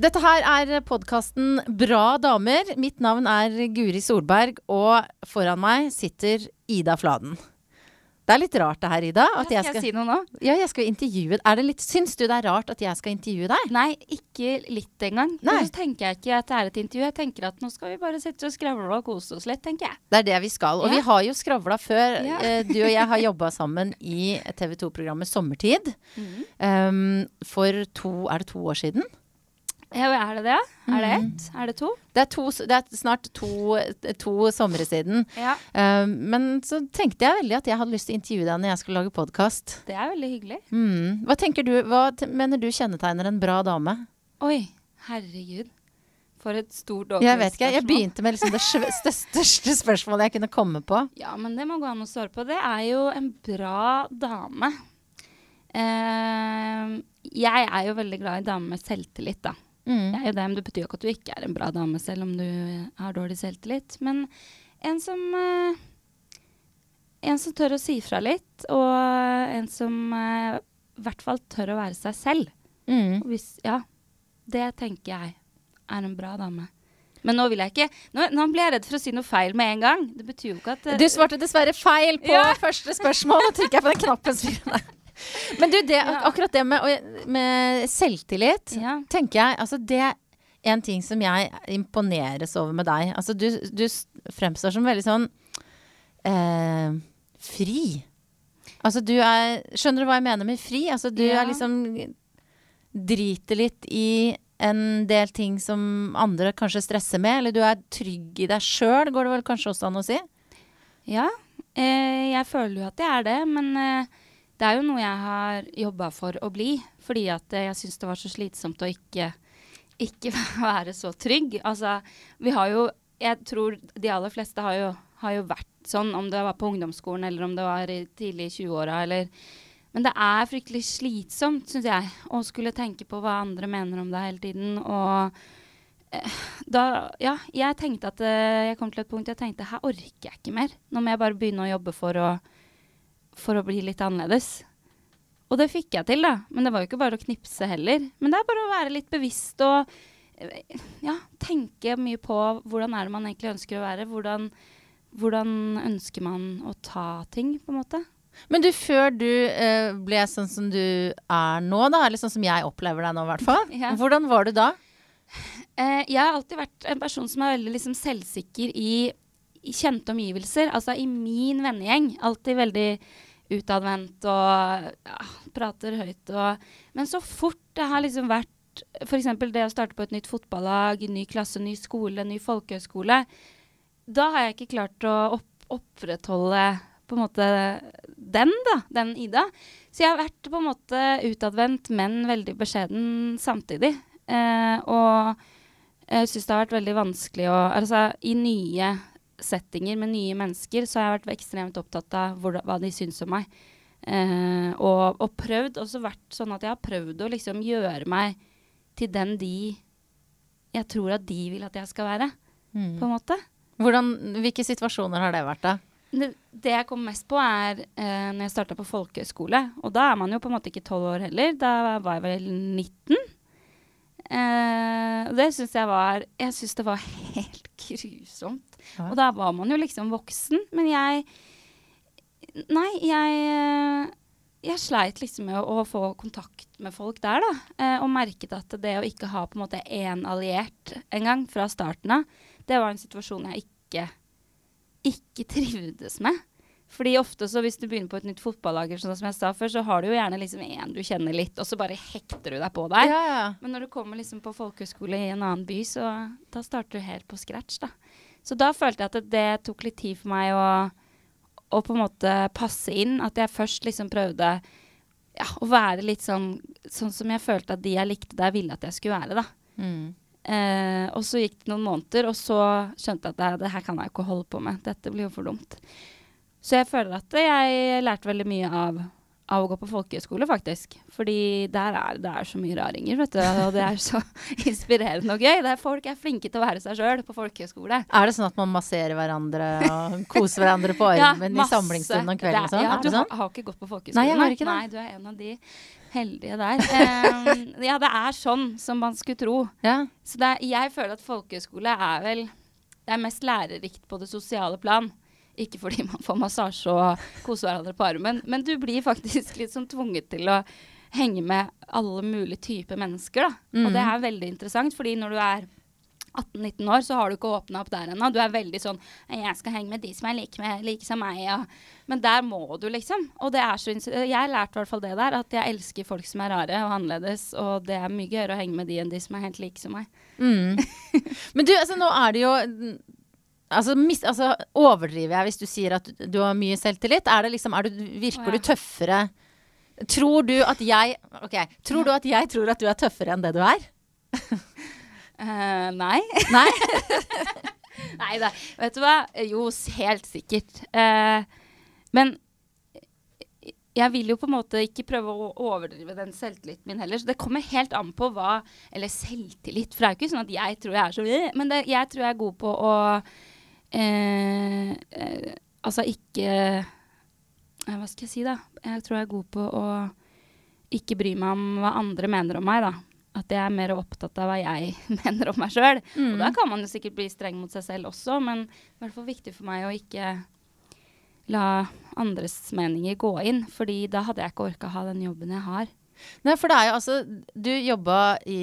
Dette her er podkasten Bra damer. Mitt navn er Guri Solberg, og foran meg sitter Ida Fladen. Det er litt rart det her, Ida. At skal jeg jeg si noe nå? ja, jeg skal intervjue er det litt, Syns du det er rart at jeg skal intervjue deg? Nei, ikke litt engang. Nei. Så tenker jeg ikke at det er et intervju. Jeg tenker at nå skal vi bare sitte og skravle og kose oss litt, tenker jeg. Det er det vi skal. Og Ja. vi har jo skravla før. Ja. Eh, Du og jeg har jobba sammen i TV 2-programmet Sommertid. Mhm. Um, for to Er det to år siden? Ja, er det det? Er det Mm. ett? Er det to? Det er, to, det er snart to, to somre siden. Ja. Um, men så tenkte jeg veldig at jeg hadde lyst til å intervjue deg når jeg skulle lage podkast. Det er veldig hyggelig. Mm. Hva du, hva mener du kjennetegner en bra dame? Oi, herregud. For et stort Jeg vet ikke, jeg begynte med liksom det største, største spørsmålet jeg kunne komme på. Ja, men det må gå an å svare på. Det er jo en bra dame. Uh, jeg er jo veldig glad i damer med selvtillit, da. Mm. Jeg er jo det, men det betyr jo ikke at du ikke er en bra dame selv om du har dårlig selvtillit. Men en som uh, En som tør å si fra litt, og en som uh, i hvert fall tør å være seg selv. Mm. Hvis, ja, det tenker jeg er en bra dame. Men nå vil jeg ikke Nå, nå blir jeg redd for å si noe feil med en gang. Det betyr jo ikke at uh, Du svarte dessverre feil på Ja. første spørsmål. Nå trykker jeg på den knappen. Men du, det, akkurat det med, med selvtillit, Ja. tenker jeg Altså, det er en ting som jeg imponeres over med deg. Altså, du, du fremstår som veldig sånn eh, fri. Altså, du er Skjønner du hva jeg mener med fri? Altså, du Ja. er liksom Driter litt i en del ting som andre kanskje stresser med, eller du er trygg i deg sjøl, går det vel kanskje også an å si? Ja, eh, jeg føler jo at jeg er det, men eh, det er jo noe jeg har jobba for å bli. Fordi at eh, jeg syns det var så slitsomt å ikke, ikke være så trygg. Altså, vi har jo Jeg tror de aller fleste har jo, har jo vært sånn, om det var på ungdomsskolen eller om det var i tidlig i 20-åra eller Men det er fryktelig slitsomt, syns jeg, å skulle tenke på hva andre mener om deg hele tiden. Og eh, da Ja, jeg tenkte at eh, jeg kom til et punkt jeg tenkte her orker jeg ikke mer. Nå må jeg bare begynne å jobbe for å, for å bli litt annerledes. Og det fikk jeg til, da. Men det var jo ikke bare å knipse heller. Men det er bare å være litt bevisst og eh, ja, tenke mye på hvordan er det man egentlig ønsker å være. Hvordan, hvordan ønsker man å ta ting, på en måte. Men du, før du eh, ble sånn som du er nå, da, eller sånn som jeg opplever deg nå, i hvert fall. Ja. Hvordan var du da? Eh, jeg har alltid vært en person som er veldig liksom, selvsikker i, i kjente omgivelser. Altså i min vennegjeng. Alltid veldig utadvendt og ja, prater høyt og Men så fort det har liksom vært f.eks. det å starte på et nytt fotballag, ny klasse, ny skole, ny folkehøyskole, da har jeg ikke klart å opp opprettholde på en måte den, da. Den Ida. Så jeg har vært på en måte utadvendt, men veldig beskjeden samtidig. Eh, og jeg syns det har vært veldig vanskelig å Altså, i nye settinger med nye mennesker, så har jeg vært ekstremt opptatt av hvor, hva de syns om meg. Eh, og, og prøvd, også vært sånn at jeg har prøvd å liksom gjøre meg til den de jeg tror at de vil at jeg skal være, på en måte. Hvordan, hvilke situasjoner har det vært, da? Det, det jeg kom mest på, er eh, når jeg starta på folkehøyskole. Og da er man jo på en måte ikke tolv år heller. Da var jeg vel 19. Eh, og det syns jeg var Jeg syns det var helt grusomt. Og da var man jo liksom voksen. Men jeg Nei, jeg eh, jeg sleit liksom med å, å få kontakt med folk der, da. Eh, og merket at det å ikke ha på en måte én alliert engang fra starten av, det var en situasjon jeg ikke, ikke trivdes med. Fordi ofte så hvis du begynner på et nytt fotballag, sånn som jeg sa før, så har du jo gjerne liksom én du kjenner litt, og så bare hekter du deg på der. Ja, ja. Men når du kommer liksom på folkehøyskole i en annen by, så da starter du helt på scratch, da. Så da følte jeg at det, tok litt tid for meg å, å på en måte passe inn. At jeg først liksom prøvde ja, å være litt sånn, sånn som jeg følte at de jeg likte der, ville at jeg skulle være, da. Mm. Eh, og så gikk det noen måneder, og så skjønte jeg at det, det her kan jeg ikke holde på med. Dette blir jo for dumt. Så jeg føler at jeg lærte veldig mye av, av å gå på folkehøyskole, faktisk. Fordi der er det er så mye raringer, vet du. Og det er så inspirerende og gøy. Er folk er flinke til å være seg sjøl på folkehøyskole. Er det sånn at man masserer hverandre og koser hverandre på armen i samlingsstunden om kvelden og sånn? Ja, du har, sånn? har ikke gått på folkehøyskole? Nei, jeg har ikke det. Nei, du er en av de. heldige der. Um, ja, det er sånn som man skulle tro. Ja. Så er, jeg føler at folkehøyskole er vel Det er mest lærerikt på det sosiale plan. Ikke fordi man får massasje og koser hverandre på armen, men du blir faktisk litt sånn tvunget til å henge med alle mulige typer mennesker, da. Og det Mhm. er veldig interessant, fordi når du er 18-19 år, så har du ikke åpna opp der ennå. Du er veldig sånn 'Jeg skal henge med de som er like, med, like som meg', ja. Men der må du, liksom. Og det er så Jeg lærte i hvert fall det der, at jeg elsker folk som er rare og annerledes, og det er mye gøyere å henge med de enn de som er helt like som meg. Mm. Men du, altså, nå er det jo Altså, mis, altså, overdriver jeg hvis du sier at du har mye selvtillit? Er det liksom, er du, virker oh, ja. du tøffere? Tror du at jeg Ok, tror du at jeg tror at du er tøffere enn det du er? uh, nei. Nei? nei da. Vet du hva? Jo, helt sikkert. Uh, men jeg vil jo på en måte ikke prøve å overdrive den selvtilliten min heller. Så det kommer helt an på hva Eller selvtillit, for det er jo ikke sånn at jeg tror jeg er så Men det, jeg tror jeg er god på å eh, eh, Altså ikke eh, Hva skal jeg si, da? Jeg tror jeg er god på å ikke bry meg om hva andre mener om meg, da. At jeg er mer opptatt av hva jeg mener om meg sjøl. Og da kan man jo sikkert bli streng mot seg selv også, men det er i hvert fall viktig for meg å ikke la andres meninger gå inn, fordi da hadde jeg ikke orka ha den jobben jeg har. Nei, for det er jo altså Du jobba i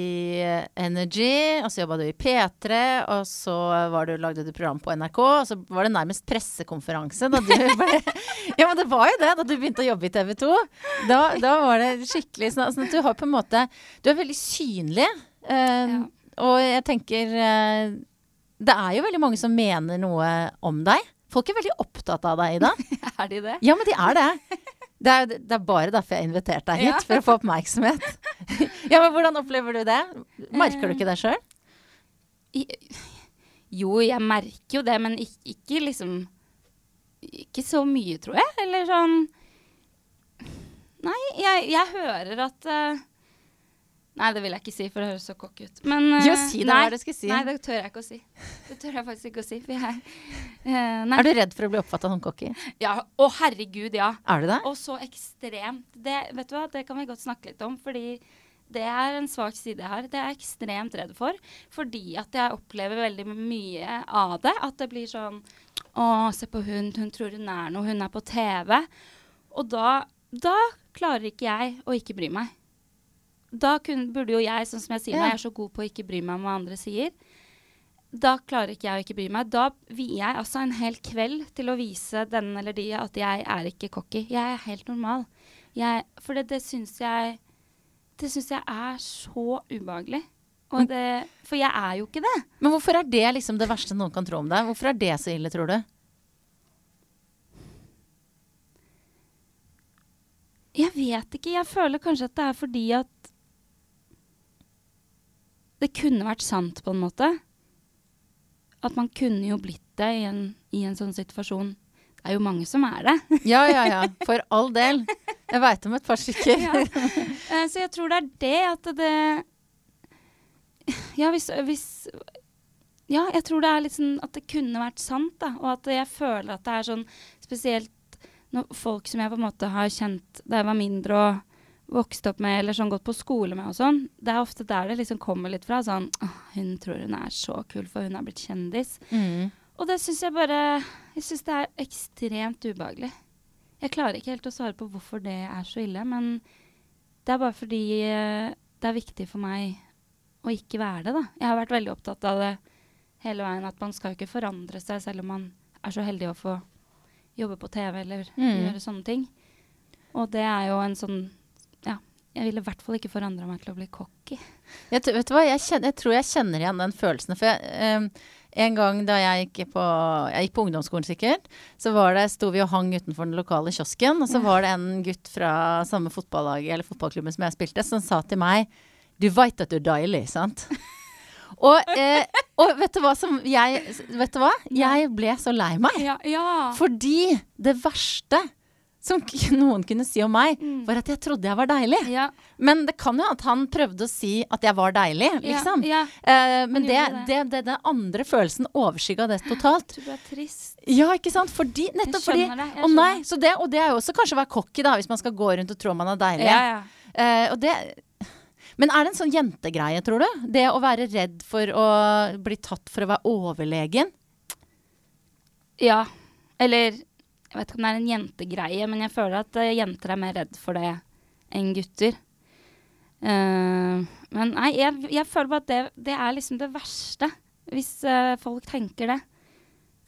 Energy, og så jobba du i P3, og så var du, lagde du program på NRK, og så var det nærmest pressekonferanse da du ble Ja, men det var jo det da du begynte å jobbe i TV 2. Da, da var det skikkelig sånn sånn at du har på en måte Du er veldig synlig. eh, Ja. Og jeg tenker eh, Det er jo veldig mange som mener noe om deg. Folk er veldig opptatt av deg, Ida. Er de det? Ja, men de er det. Det er, det er bare derfor jeg har invitert deg hit, Ja. for å få oppmerksomhet. ja, men Hvordan opplever du det? Merker du ikke det sjøl? Jo, jeg merker jo det, men ikke, ikke liksom Ikke så mye, tror jeg. Eller sånn Nei, jeg, jeg hører at eh, Nei, det vil jeg ikke si, for det høres så cocky ut. Men uh, si det, nei, si? Nei, det tør jeg ikke å si. Det tør jeg faktisk ikke å si. For jeg uh. Er du redd for å bli oppfatta som cocky? Ja, å herregud, ja. Er du det? Og så ekstremt. Det, vet du hva, det kan vi godt snakke litt om, fordi det er en svak side jeg har. Det er jeg ekstremt redd for. Fordi at jeg opplever veldig mye av det. At det blir sånn Å, se på hun, hun tror hun er noe, hun er på TV. Og da, da klarer ikke jeg å ikke bry meg. Da kun, burde jo jeg, sånn som jeg sier, Ja. når jeg er så god på å ikke bry meg om hva andre sier, da klarer ikke jeg å ikke bry meg. Da vier jeg altså en hel kveld til å vise den eller de at jeg er ikke cocky. Jeg er helt normal. Jeg, for det, det syns jeg Det syns jeg er så ubehagelig. Det, for jeg er jo ikke det. Men hvorfor er det liksom det verste noen kan tro om deg? Hvorfor er det så ille, tror du? Jeg vet ikke. Jeg føler kanskje at det er fordi at det kunne vært sant, på en måte. At man kunne jo blitt det i en, i en sånn situasjon. Det er jo mange som er det. Ja, ja, ja. For all del. Jeg veit om et par stykker. Ja. Eh, så jeg tror det er det at det Ja, hvis, hvis Ja, jeg tror det er litt sånn at det kunne vært sant, da. Og at jeg føler at det er sånn spesielt når folk som jeg på en måte har kjent da jeg var mindre og vokste opp med, eller sånn gått på skole med og sånn, det er ofte der det liksom kommer litt fra. Sånn hun tror hun er så kul, for hun er blitt kjendis. Mm. Og det syns jeg bare Jeg syns det er ekstremt ubehagelig. Jeg klarer ikke helt å svare på hvorfor det er så ille, men det er bare fordi eh, det er viktig for meg å ikke være det, da. Jeg har vært veldig opptatt av det hele veien, at man skal ikke forandre seg selv om man er så heldig å få jobbe på TV eller Mm. gjøre sånne ting. Og det er jo en sånn. Jeg ville i hvert fall ikke forandra meg til å bli cocky. Jeg, vet du hva? Jeg, kjenner, jeg tror jeg kjenner igjen den følelsen. For jeg, um, en gang da jeg gikk på, jeg gikk på ungdomsskolen sikkert, så var det, sto vi og hang utenfor den lokale kiosken, og så var det en gutt fra samme fotballaget eller fotballklubben som jeg spilte, som sa til meg Du veit at du er deilig, sant? og, eh, og vet du hva som jeg Vet du hva? Jeg ble så lei meg. Ja. ja. Fordi det verste som noen kunne si om meg, var at jeg trodde jeg var deilig. ja. Men det kan jo at han prøvde å si at jeg var deilig, liksom. Ja. Eh, men det, det, det, den andre følelsen overskygga det totalt. Du er trist. Ja, ikke sant? Fordi, nettopp fordi det, jeg nei, det, Og det er jo også kanskje å være cocky, da, hvis man skal gå rundt og tro man er deilig. Ja, ja. Eh, og det Men er det en sånn jentegreie, tror du? Det å være redd for å bli tatt for å være overlegen? Ja. Eller jeg vet ikke om det er en jentegreie, men jeg føler at eh, jenter er mer redd for det enn gutter. Uh, men nei, jeg, jeg føler bare at det, det er liksom det verste, hvis uh, folk tenker det.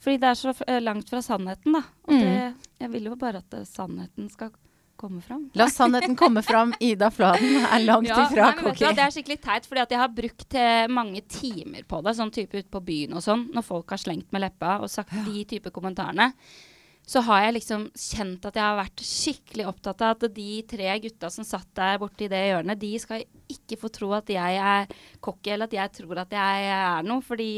Fordi det er så langt fra sannheten, da. Og Mm. det, jeg vil jo bare at sannheten skal komme fram. La sannheten komme fram. Ida Fladen er langt Ja, ifra cocky. Det er skikkelig teit, fordi jeg har brukt mange timer på det, sånn type ute på byen og sånn, når folk har slengt med leppa og sagt de type kommentarene. Så har jeg liksom kjent at jeg har vært skikkelig opptatt av at de tre gutta som satt der borte i det hjørnet, de skal ikke få tro at jeg er cocky, eller at jeg tror at jeg er noe, fordi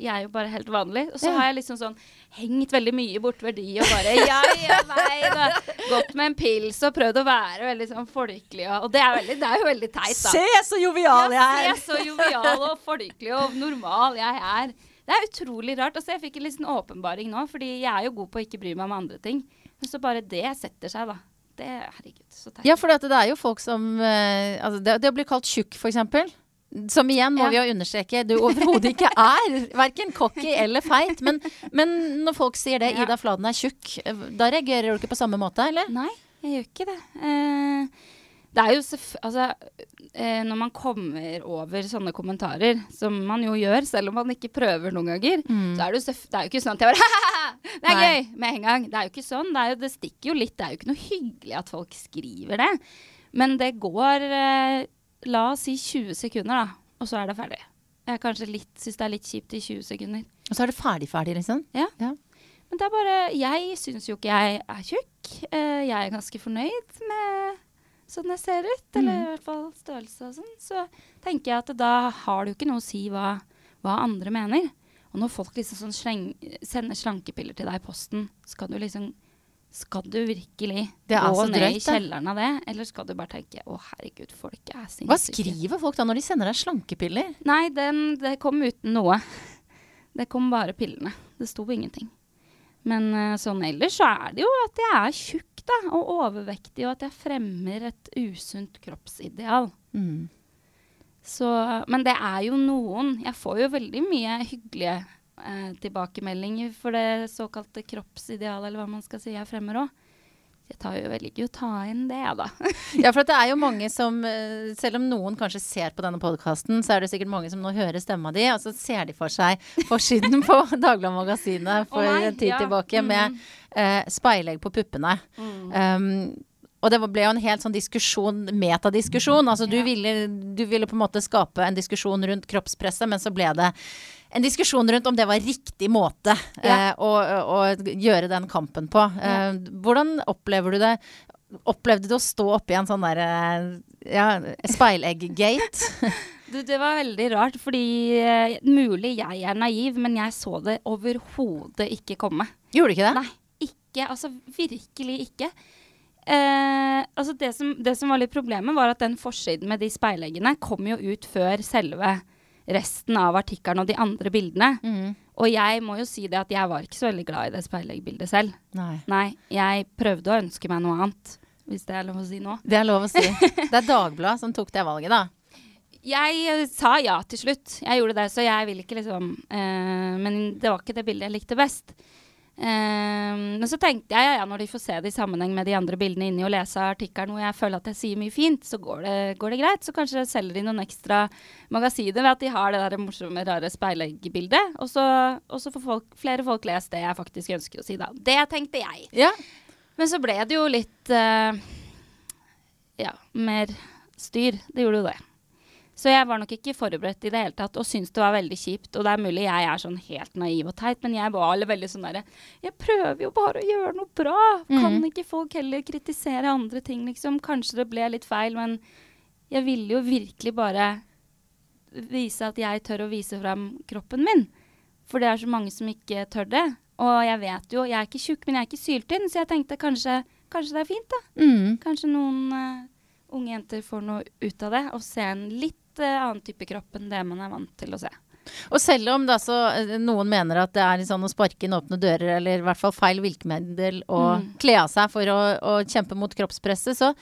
jeg er jo bare helt vanlig. Og så Ja. har jeg liksom sånn hengt veldig mye bortover de og bare ja, ja, meg, da. Gått med en pils og prøvd å være veldig sånn folkelig og, og det, er veldig, det er jo veldig teit, da. Se så jovial jeg Ja, se så jovial og folkelig og normal jeg er. Det er utrolig rart. Altså, jeg fikk en liten åpenbaring nå, fordi jeg er jo god på å ikke bry meg om andre ting. Men så bare det setter seg, da. Det, herregud, så teit. Ja, for det er jo folk som eh, altså det, det å bli kalt tjukk, for eksempel. Som igjen må Ja. vi jo understreke du overhodet ikke er. Verken cocky eller feit. Men, men når folk sier det, Ja. Ida Fladen er tjukk, eh, da reagerer du ikke på samme måte, eller? Nei, jeg gjør ikke det. Eh, det er jo. Altså, eh, når man kommer over sånne kommentarer, som man jo gjør, selv om man ikke prøver noen ganger, så er det. Det er jo ikke sånn at jeg bare Det er Nei. gøy! Med en gang. Det er jo ikke sånn. Det, jo, det stikker jo litt. Det er jo ikke noe hyggelig at folk skriver det. Men det går eh, La oss si 20 sekunder, da. Og så er det ferdig. Jeg kanskje litt, syns det er litt kjipt i 20 sekunder. Og så er det ferdig-ferdig, liksom. Ja. Ja. Men det er bare Jeg syns jo ikke jeg er tjukk. Eh, jeg er ganske fornøyd med sånn jeg ser ut, eller i hvert fall størrelse og sånn. Så tenker jeg at da har det jo ikke noe å si hva, hva andre mener. Og når folk liksom sånn sleng, sender slankepiller til deg i posten, skal du liksom skal du virkelig gå ned drøyt, i kjelleren av det, eller skal du bare tenke 'Å, herregud, folk er sinnssyke'? Hva skriver folk da når de sender deg slankepiller? Nei, den, det kom uten noe. Det kom bare pillene. Det sto ingenting. Men eh, sånn ellers så er det jo at jeg er tjukk da, og overvektig, og at jeg fremmer et usunt kroppsideal. Mm. Så, men det er jo noen Jeg får jo veldig mye hyggelige eh, tilbakemeldinger for det såkalte kroppsidealet, eller hva man skal si jeg fremmer òg. Jeg tar jo velger jo å ta inn det, da. Ja, for det er jo mange som eh, Selv om noen kanskje ser på denne podkasten, så er det sikkert mange som nå hører stemma di, og så ser de for seg forsiden på Dagbladet Magasinet for en tid ja. tilbake med eh, speilegg på puppene. Um, og det ble jo en helt sånn diskusjon, metadiskusjon. Altså du, Ja. ville, du ville på en måte skape en diskusjon rundt kroppspresset, men så ble det en diskusjon rundt om det var riktig måte Ja. eh, å, å gjøre den kampen på. Eh, hvordan opplever du det? Opplevde du å stå oppi en sånn derre ja, speilegg-gate? Det var veldig rart, fordi eh, mulig jeg er naiv, men jeg så det overhodet ikke komme. Gjorde du ikke det? Nei, ikke. Altså virkelig ikke. Eh, altså det, som, det som var litt problemet, var at den forsiden med de speileggene kom jo ut før selve resten av artikkelen og de andre bildene. Mm. Og jeg må jo si det at jeg var ikke så veldig glad i det speileggbildet selv. Nei. Nei, jeg prøvde å ønske meg noe annet, hvis det er lov å si nå. Det er lov å si. Det er Dagbladet som tok det valget, da. Jeg eh, sa ja til slutt. Jeg gjorde det, så jeg vil ikke liksom eh, Men det var ikke det bildet jeg likte best. Eh, men så tenkte jeg ja, når de får se det i sammenheng med de andre bildene inni og lese artikkelen hvor jeg føler at jeg sier mye fint, så går det, går det greit. Så kanskje selger de noen ekstra magasiner ved at de har det der morsomme, rare speileggbildet. Og så, og så får folk, flere folk lest det jeg faktisk ønsker å si, da. Det tenkte jeg. Ja. Men så ble det jo litt uh, Ja, mer styr. Det gjorde jo det. Så jeg var nok ikke forberedt i det hele tatt og syntes det var veldig kjipt. Og det er mulig jeg er sånn helt naiv og teit, men jeg var veldig sånn derre Jeg prøver jo bare å gjøre noe bra. Kan Mhm. ikke folk heller kritisere andre ting, liksom? Kanskje det ble litt feil, men jeg ville jo virkelig bare vise at jeg tør å vise fram kroppen min. For det er så mange som ikke tør det. Og jeg vet jo, jeg er ikke tjukk, men jeg er ikke syltynn, så jeg tenkte kanskje, kanskje det er fint, da. Mm. Kanskje noen unge jenter får noe ut av det, og ser en litt uh, annen type kropp enn det man er vant til å se. Og selv om så eh, noen mener at det er sånn å sparke inn åpne dører, eller i hvert fall feil virkemiddel å Mm. kle av seg for å, å kjempe mot kroppspresset, så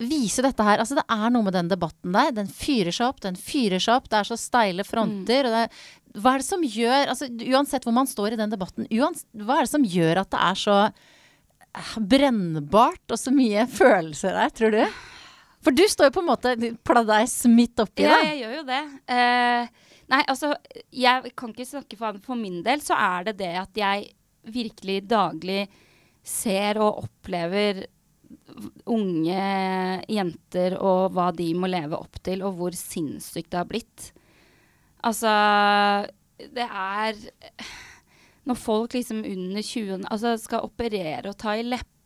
vise dette her. Altså, det er noe med den debatten der. Den fyrer seg opp, den fyrer seg opp. Det er så steile fronter. Det er, hva er det som gjør altså, Uansett hvor man står i den debatten, uans, hva er det som gjør at det er så eh, brennbart og så mye følelser der, tror du? For du står jo på en måte pladeis midt oppi Ja, det. jeg gjør jo det. Uh, nei, altså, jeg kan ikke snakke for, for min del, så er det det at jeg virkelig daglig ser og opplever unge jenter og hva de må leve opp til, og hvor sinnssykt det har blitt. Altså, det er Når folk liksom under 20 altså skal operere og ta i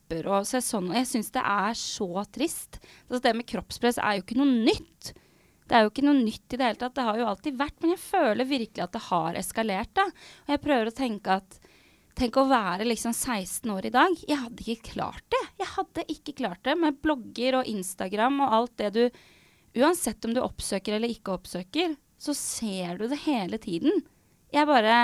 lepper og sesong. Jeg syns det er så trist. Altså, det med kroppspress er jo ikke noe nytt. Det er jo ikke noe nytt i det hele tatt. Det har jo alltid vært, men jeg føler virkelig at det har eskalert. da. Og jeg prøver å tenke at Tenk å være liksom 16 år i dag. Jeg hadde ikke klart det. Jeg hadde ikke klart det med blogger og Instagram og alt det du Uansett om du oppsøker eller ikke oppsøker, så ser du det hele tiden. Jeg bare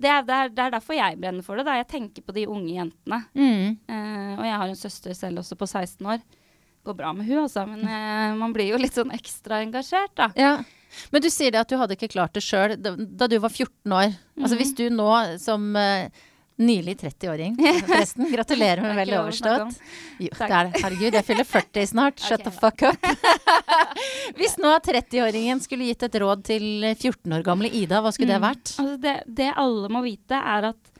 Det er, det er, det er derfor jeg brenner for det. Da jeg tenker på de unge jentene. Mm. Eh, og jeg har en søster selv også på 16 år. Går bra med hun altså, men eh, man blir jo litt sånn ekstra engasjert, da. Ja. Men du sier det at du hadde ikke klart det sjøl da, da du var 14 år. Altså Mhm. hvis du nå som eh, nylig 30-åring, forresten, gratulerer med vel overstått. Jo, det er det. Herregud, jeg fyller 40 snart. Shut okay, the fuck up. hvis nå 30-åringen skulle gitt et råd til 14 år gamle Ida, hva skulle det Mm. vært? Altså det, det alle må vite, er at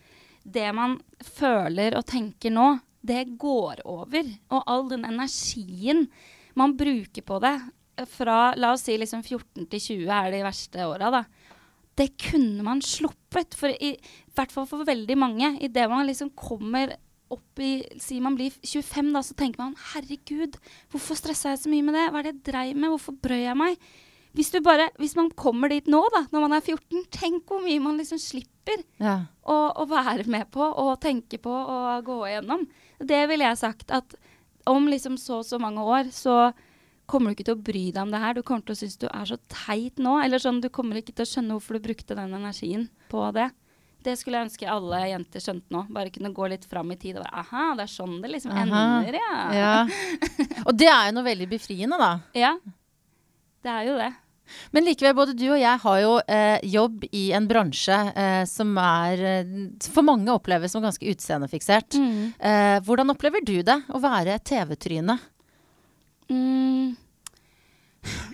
det man føler og tenker nå, det går over. Og all den energien man bruker på det fra la oss si liksom 14 til 20 er de verste åra, da. Det kunne man sluppet. For i hvert fall for veldig mange. Idet man liksom kommer opp i Si man blir 25, da, så tenker man herregud, hvorfor stressa jeg så mye med det? Hva er det jeg dreiv med? Hvorfor brød jeg meg? Hvis, du bare, hvis man kommer dit nå, da, når man er 14, tenk hvor mye man liksom slipper Ja. å, å være med på og tenke på og gå igjennom. Det ville jeg sagt at om liksom så og så mange år, så kommer du ikke til å bry deg om det her. Du kommer til å synes du er så teit nå. Eller sånn, du kommer ikke til å skjønne hvorfor du brukte den energien på det. Det skulle jeg ønske alle jenter skjønte nå. Bare kunne gå litt fram i tid og bare Aha, det er sånn det liksom Aha. ender, ja. ja. Og det er jo noe veldig befriende, da. Ja. Det er jo det. Men likevel, både du og jeg har jo eh, jobb i en bransje eh, som er eh, for mange oppleves som ganske utseendefiksert. Eh, hvordan opplever du det å være TV-tryne? Mm.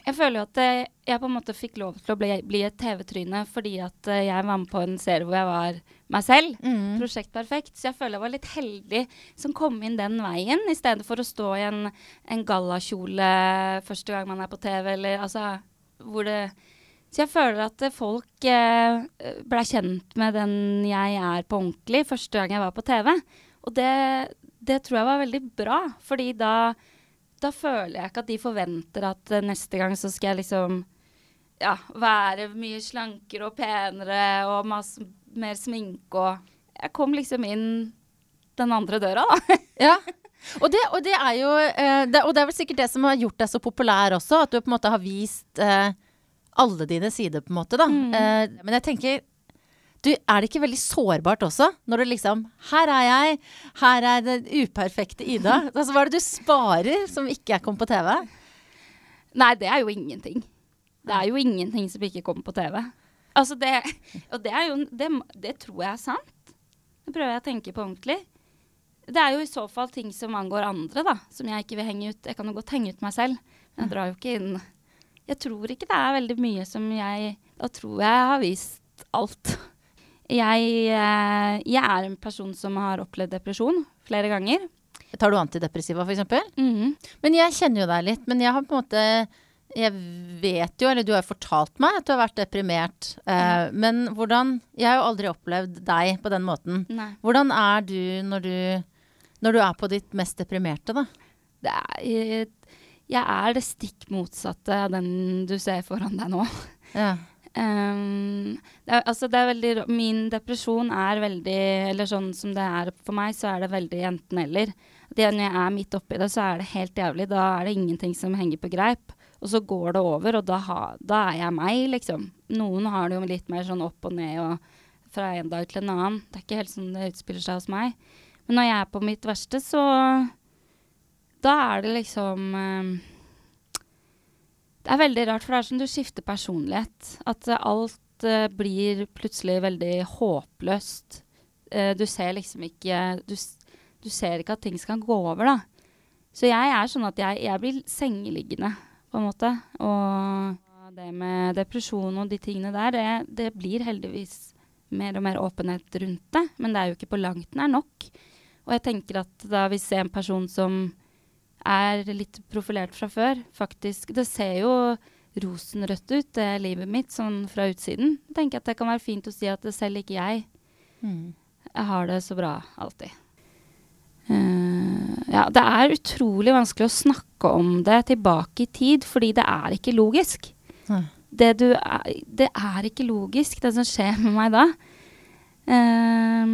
Jeg føler jo at eh, jeg på en måte fikk lov til å bli, bli et TV-tryne fordi at eh, jeg var med på en serie hvor jeg var meg selv. Mm. Prosjekt Perfekt. Så jeg føler jeg var litt heldig som kom inn den veien, i stedet for å stå i en, en gallakjole første gang man er på TV, eller altså hvor det Så jeg føler at eh, folk eh, ble kjent med den jeg er på ordentlig første gang jeg var på TV. Og det, det tror jeg var veldig bra, fordi da da føler jeg ikke at de forventer at eh, neste gang så skal jeg liksom ja, være mye slankere og penere og masse mer sminke og Jeg kom liksom inn den andre døra, da. Ja. Og det, og det er jo eh, det, Og det er vel sikkert det som har gjort deg så populær også, at du på en måte har vist eh, alle dine sider, på en måte, da. Mm. Men jeg tenker du, Er det ikke veldig sårbart også? Når du liksom Her er jeg. Her er det uperfekte Ida. Altså, hva er det du sparer som ikke er kommet på TV? Nei, det er jo ingenting. Det er jo ingenting som ikke kommer på TV. Altså det Og det jo Det, det tror jeg er sant. Det prøver jeg å tenke på ordentlig. Det er jo i så fall ting som angår andre, da. Som jeg ikke vil henge ut. Jeg kan jo godt henge ut meg selv, men jeg drar jo ikke inn Jeg tror ikke det er veldig mye som jeg Da tror jeg jeg har vist alt. Jeg, eh, jeg er en person som har opplevd depresjon flere ganger. Tar du antidepressiva, f.eks.? Mhm. Men jeg kjenner jo deg litt. Men jeg har på en måte Jeg vet jo, eller du har fortalt meg at du har vært deprimert. Eh, men hvordan Jeg har jo aldri opplevd deg på den måten. Nei. Hvordan er du når du når du er på ditt mest deprimerte, da? det er, jeg er det stikk motsatte av den du ser foran deg nå. Ja. Um, det er, altså det er veldig, min depresjon er veldig Eller sånn som det er for meg, så er det veldig enten-eller. Når jeg er midt oppi det, så er det helt jævlig. Da er det ingenting som henger på greip. Og så går det over, og da, ha, da er jeg meg, liksom. Noen har det jo litt mer sånn opp og ned og fra en dag til en annen. Det er ikke helt sånn det utspiller seg hos meg. Men når jeg er på mitt verste, så da er det liksom eh, Det er veldig rart, for det er som du skifter personlighet. At eh, alt uh, blir plutselig veldig håpløst. Uh, du ser liksom ikke du, du ser ikke at ting skal gå over, da. Så jeg er sånn at jeg, jeg blir sengeliggende, på en måte. Og det med depresjon og de tingene der, det, det blir heldigvis mer og mer åpenhet rundt det. Men det er jo ikke på langt nær nok. Og jeg tenker at da hvis en person som er litt profilert fra før, faktisk Det ser jo rosenrødt ut, det er livet mitt, sånn fra utsiden. Jeg tenker at det kan være fint å si at det selv ikke jeg. Mm. Jeg har det så bra alltid. Uh, ja, det er utrolig vanskelig å snakke om det tilbake i tid, fordi det er ikke logisk. Mm. Det, du er, det er ikke logisk, det som skjer med meg da. Uh,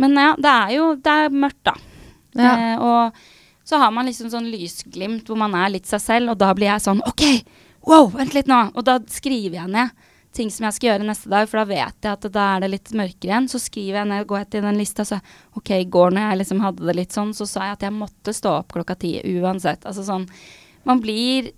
men ja, det er jo det er mørkt, da. Ja. Uh, og så har man liksom sånn lysglimt hvor man er litt seg selv, og da blir jeg sånn OK, wow, vent litt nå. Og da skriver jeg ned ting som jeg skal gjøre neste dag, for da vet jeg at da er det litt mørkere igjen. Så skriver jeg ned, går jeg til den lista, så OK, i går når jeg liksom hadde det litt sånn, så sa jeg at jeg måtte stå opp klokka ti uansett. Altså sånn Man blir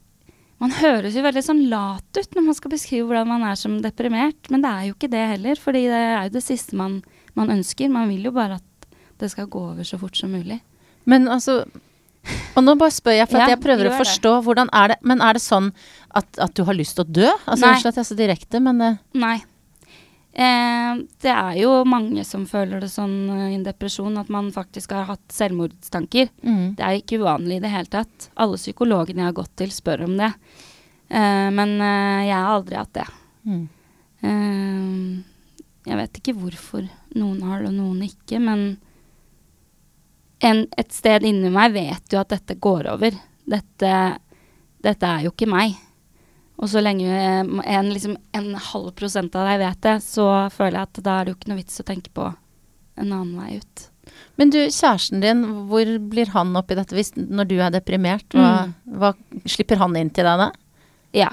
Man høres jo veldig sånn lat ut når man skal beskrive hvordan man er som deprimert, men det er jo ikke det heller, fordi det er jo det siste man, man ønsker. Man vil jo bare at det skal gå over så fort som mulig. Men altså Og nå bare spør jeg, for at Ja, jeg prøver å det. forstå hvordan er det Men er det sånn at, at du har lyst til å dø? Altså. Unnskyld at jeg er så direkte, men uh. Nei. Eh, det er jo mange som føler det sånn eh, i en depresjon, at man faktisk har hatt selvmordstanker. mm. Det er ikke uvanlig i det hele tatt. Alle psykologene jeg har gått til, spør om det. Eh, men eh, jeg har aldri hatt det. Mm. Eh, jeg vet ikke hvorfor noen har det og noen ikke, men en, et sted inni meg vet jo at dette går over. Dette, dette er jo ikke meg. Og så lenge eh, en, liksom, en halv prosent av deg vet det, så føler jeg at da er det jo ikke noe vits å tenke på en annen vei ut. Men du, kjæresten din, hvor blir han oppi dette hvis, når du er deprimert? Hva, hva slipper han inn til deg da? Ja.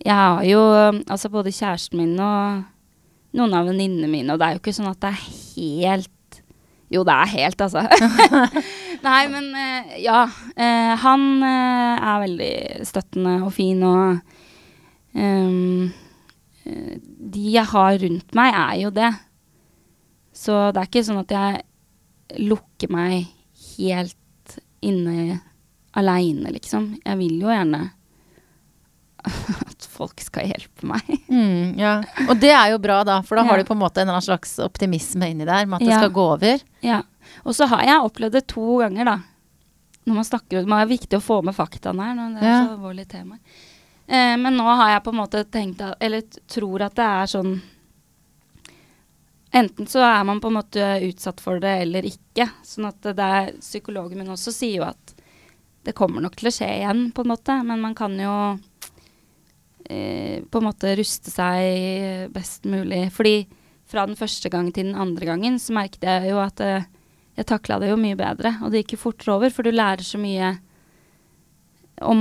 Jeg har jo altså både kjæresten min og noen av venninnene mine, og det er jo ikke sånn at det er helt Jo, det er helt, altså. Nei, men eh, ja. eh, han eh, er veldig støttende og fin, og eh, De jeg har rundt meg, er jo det. Så det er ikke sånn at jeg lukker meg helt inne aleine, liksom. Jeg vil jo gjerne at folk skal hjelpe meg. Mm, ja. Og det er jo bra, da, for da har du på en måte en slags optimisme inni der med at det skal gå over. Ja. Og så har jeg opplevd det to ganger, da. Når man snakker Det er viktig å få med faktaene her når det er så alvorlige temaer. Eh, men nå har jeg på en måte tenkt at, Eller tror at det er sånn Enten så er man på en måte utsatt for det eller ikke. Sånn at det er Psykologen min også sier jo at det kommer nok til å skje igjen, på en måte. Men man kan jo på en måte ruste seg best mulig. Fordi fra den første gangen til den andre gangen så merket jeg jo at eh, jeg takla det jo mye bedre. Og det gikk jo fortere over, for du lærer så mye om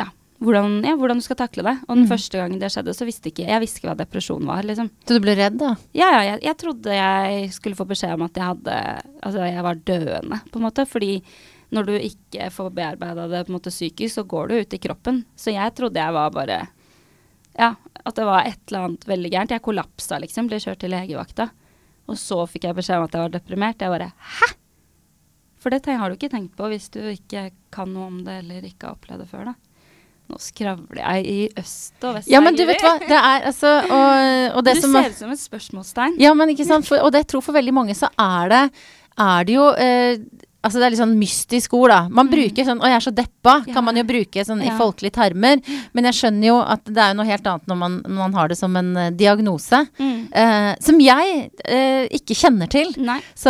ja, hvordan, ja, hvordan du skal takle det. Og den Mm. første gangen det skjedde, så visste ikke jeg visste ikke hva depresjon var. liksom. Så du ble redd, da? Ja, ja, jeg, jeg trodde jeg skulle få beskjed om at jeg hadde Altså, jeg var døende, på en måte. Fordi når du ikke får bearbeida det på en måte psykisk, så går du ut i kroppen. Så jeg trodde jeg var bare Ja, at det var et eller annet veldig gærent. Jeg kollapsa, liksom. Ble kjørt til legevakta. Og så fikk jeg beskjed om at jeg var deprimert. Jeg bare Hæ?! For det har du ikke tenkt på hvis du ikke kan noe om det eller ikke har opplevd det før, da. Nå skravler jeg i øst og vest. Ja, men du vet hva, det er altså Og, og det Du som ser ut som et spørsmålstegn. Ja, men ikke sant. For, og det tror for veldig mange så er det, er det jo eh, Altså det er litt sånn mystisk ord, da. Man bruker sånn 'Å, jeg er så deppa', Mm. Ja. kan man jo bruke sånn i Ja. folkelige termer. Men jeg skjønner jo at det er jo noe helt annet når man, når man har det som en uh, diagnose. Mm. Uh, som jeg uh, ikke kjenner til. Så,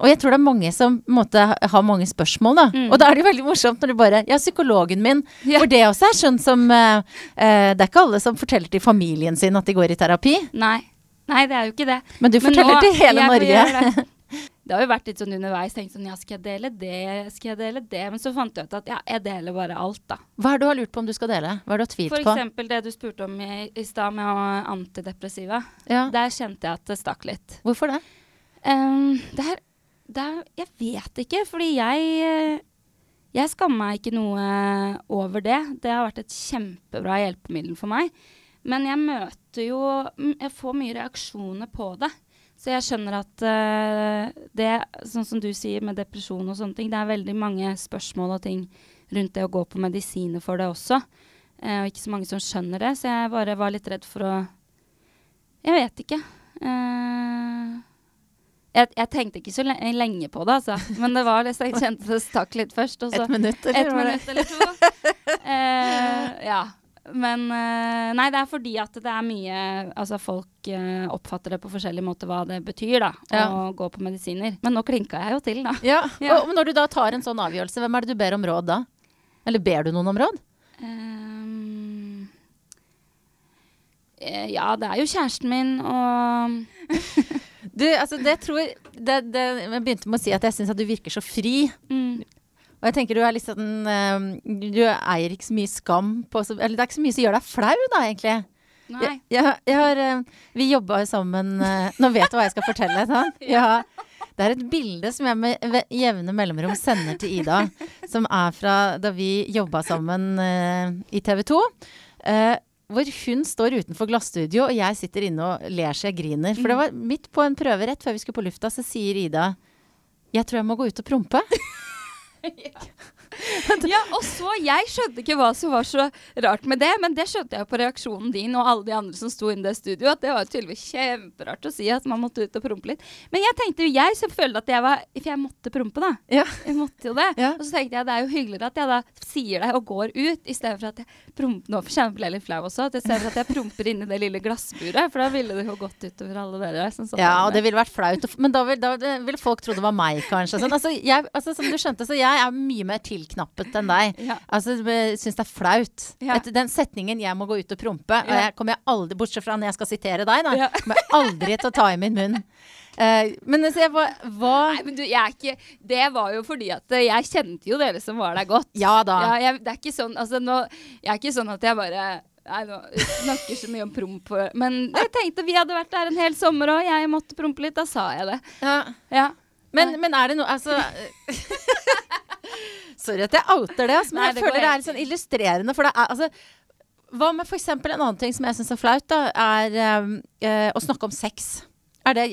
og jeg tror det er mange som måte har mange spørsmål, da. Mm. Og da er det jo veldig morsomt når du bare Ja, psykologen min. Ja. For det også er sånn som Det er ikke alle som forteller til familien sin at de går i terapi. Nei. Nei, det er jo ikke det. Men du Men forteller nå- til hele Norge. Det. det har jo vært litt sånn underveis. Tenkt sånn, ja, skal jeg dele det, skal jeg dele det? Men så fant jeg ut at ja, jeg deler bare alt, da. Hva er det du har lurt på om du skal dele? Hva har du tvilt For på? eksempel det du spurte om i, i stad med antidepressiva. Ja. Der kjente jeg at det stakk litt. Hvorfor det? Um, det er det er, jeg vet ikke, fordi jeg Jeg skammer meg ikke noe over det. Det har vært et kjempebra hjelpemiddel for meg. Men jeg møter jo Jeg får mye reaksjoner på det. Så jeg skjønner at uh, det, sånn som du sier med depresjon og sånne ting, det er veldig mange spørsmål og ting rundt det å gå på medisiner for det også. Uh, og ikke så mange som skjønner det, så jeg bare var litt redd for å Jeg vet ikke. Uh, jeg, jeg, tenkte ikke så lenge på det, altså. Men det var det, så jeg kjente det stakk litt først. et minutt, eller? Et minutt eller to. uh, ja. Men uh, Nei, det er fordi at det er mye Altså, folk uh, oppfatter det på forskjellig måte hva det betyr, da. Ja. Å gå på medisiner. Men nå klinka jeg jo til, da. Ja. ja. Og når du da tar en sånn avgjørelse, hvem er det du ber om råd da? Eller ber du noen om råd? Um, ja, det er jo kjæresten min og Du, altså, det tror det, det, Jeg begynte med å si at jeg syns at du virker så fri. Mm. Og jeg tenker du er litt sånn uh, Du eier ikke så mye skam på Eller det er ikke så mye som gjør deg flau, da, egentlig. Nei. Jeg, jeg, jeg har, uh, vi jobba sammen uh, Nå vet du hva jeg skal fortelle. Sant? ja. Det er et bilde som jeg med jevne mellomrom sender til Ida, som er fra da vi jobba sammen i TV 2. Uh, hvor hun står utenfor glasstudio, og jeg sitter inne og ler så jeg griner. For det var midt på en prøve rett før vi skulle på lufta, så sier Ida jeg tror jeg må gå ut og prompe. ja. ja, og så Jeg skjønte ikke hva som var så rart med det, men det skjønte jeg på reaksjonen din og alle de andre som sto inne i det studioet, at det var tydeligvis kjemperart å si at man måtte ut og prompe litt. Men jeg tenkte jo, jeg som følte at jeg var For jeg måtte prompe, da. Ja. Jeg måtte jo det. Ja. Og så tenkte jeg det er jo hyggeligere at jeg da sier det og går ut, i stedet for at jeg promper Nå kjenner jeg litt flau også, at jeg for at jeg promper inni det lille glassburet, for da ville det jo gått utover alle dere. ja, og det ville vært flaut. Men da ville, vil folk tro det var meg, kanskje. Sånn. Altså, jeg, altså, som du skjønte, så jeg er mye mer til tilknappet enn deg. Ja. Altså, Syns det er flaut. Ja. Etter den setningen 'jeg må gå ut og prompe', og jeg kommer jeg aldri, bortsett fra når jeg skal sitere deg, da, kommer jeg aldri til å ta i min munn. Uh, men se, hva, var... Nei, men du, jeg er ikke Det var jo fordi at jeg kjente jo dere som var der godt. Ja da. Ja, jeg, det er ikke sånn Altså, nå Jeg er ikke sånn at jeg bare Nei, nå snakker så mye om promp. Men jeg tenkte vi hadde vært der en hel sommer, og jeg måtte prompe litt. Da sa jeg det. Ja. ja. Men, men, er det noe Altså Sorry at jeg outer det, men Nei, jeg føler det er litt sånn illustrerende. For det er altså Hva med f.eks. en annen ting som jeg syns er flaut, da, er um, uh, å snakke om sex. Det,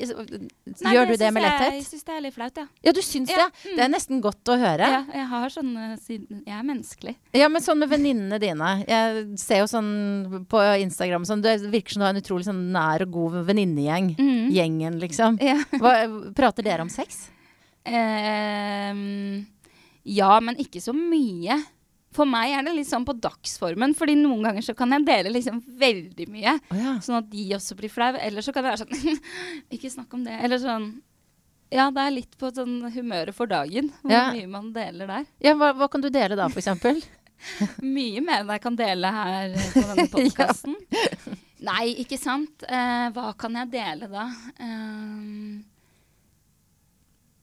Nei, gjør du det med letthet? Jeg syns det er litt flaut, ja. Ja, du syns ja. det? Mm. Det er nesten godt å høre. Ja, jeg har sånn Jeg er menneskelig. Ja, men sånn med venninnene dine. Jeg ser jo sånn på Instagram sånn, Det virker som du har en utrolig sånn nær og god venninnegjeng. Mm. Gjengen, liksom. Ja. Hva, prater dere om sex? Um, ja, men ikke så mye. For meg er det litt sånn på dagsformen, fordi noen ganger så kan jeg dele liksom veldig mye. Oh, ja. Sånn at de også blir flau. Eller så kan det være sånn Ikke snakk om det. Eller sånn Ja, det er litt på sånn humøret for dagen. Hvor ja. mye man deler der. Ja, hva, hva kan du dele da, eksempel? mye mer enn jeg kan dele her på denne podkasten. ja. Nei, ikke sant. Eh, hva kan jeg dele da? Um,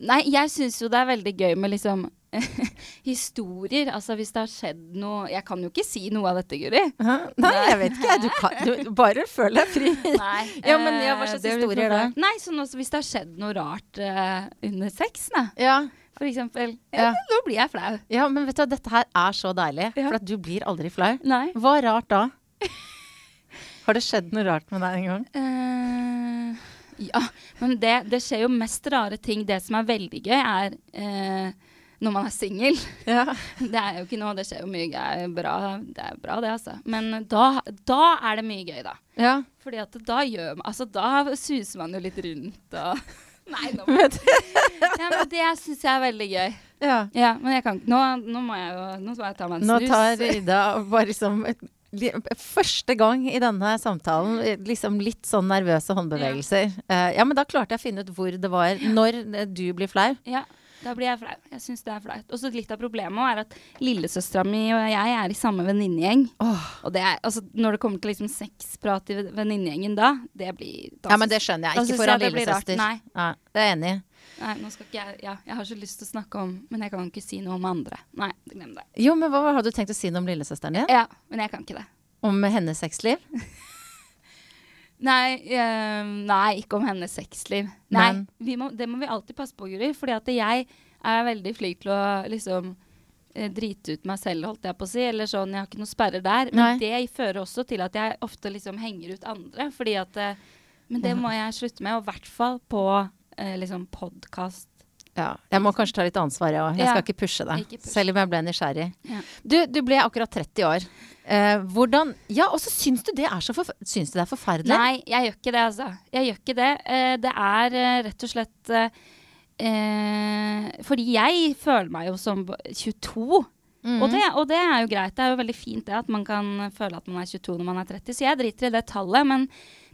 nei, jeg syns jo det er veldig gøy med liksom historier. Altså hvis det har skjedd noe Jeg kan jo ikke si noe av dette, Guri. Nei, Nei, jeg vet ikke. Du, kan, du bare føl deg fri. Nei, ja, men ja, Hva slags eh, historier da? Nei, sånn også hvis det har skjedd noe rart uh, under sex, da. Ja. For eksempel. Ja, ja. Nå blir jeg flau. Ja, men vet du, dette her er så deilig. Ja. For at du blir aldri flau. Nei. Hva rart da? har det skjedd noe rart med deg en gang? Uh, ja, men det, det, skjer jo mest rare ting. Det som er veldig gøy, er uh, når man er singel. Ja. Det er jo ikke noe, det skjer jo mye gøy. Bra, det er bra, det, altså. Men da, da er det mye gøy, da. Ja. Fordi at da gjør man Altså, da suser man jo litt rundt og Nei, nå må ja, men Det syns jeg er veldig gøy. Ja. ja men jeg kan nå, nå må jeg jo Nå må jeg ta meg en snus. Nå tar Ida bare liksom Første gang i denne samtalen liksom litt sånn nervøse håndbevegelser. Ja. Uh, ja, men da klarte jeg å finne ut hvor det var når du blir flau. Ja. Da blir jeg flau. Jeg syns det er flaut. Og så litt av problemet er at lillesøstera mi og jeg er i samme venninnegjeng. Oh. Og det er, altså, når det kommer til liksom sexprat i venninnegjengen da, det blir da, Ja, men det skjønner jeg. Ikke foran lillesøster. Nei. Ja, det er jeg enig i. Nei, nå skal ikke jeg Ja, jeg har så lyst til å snakke om Men jeg kan ikke si noe om andre. Nei, glem det. Jo, men hva har du tenkt å si noe om lillesøsteren din? Ja, men jeg kan ikke det. Om hennes sexliv? Nei, eh, nei, ikke om hennes sexliv. Nei, vi må, det må vi alltid passe på, Guri. Fordi at jeg er veldig flink til å liksom eh, drite ut meg selv, holdt jeg på å si. Eller sånn, jeg har ikke noe sperrer der. Men Nei. det fører også til at jeg ofte liksom henger ut andre. Fordi at eh, Men det må jeg slutte med, og i hvert fall på eh, liksom podkast. Ja. Jeg må kanskje ta litt ansvar, jeg òg. Jeg Ja. skal ikke pushe deg. Ikke push. Selv om jeg ble nysgjerrig. Ja. Du, du ble akkurat 30 år. Eh, hvordan Ja, og så syns du det er så forf Syns du det er forferdelig? Nei, jeg gjør ikke det, altså. Jeg gjør ikke det. Eh, det er eh, rett og slett eh, eh, Fordi jeg føler meg jo som 22. Mm. Og, det, og det er jo greit. Det er jo veldig fint det at man kan føle at man er 22 når man er 30. Så jeg driter i det tallet. Men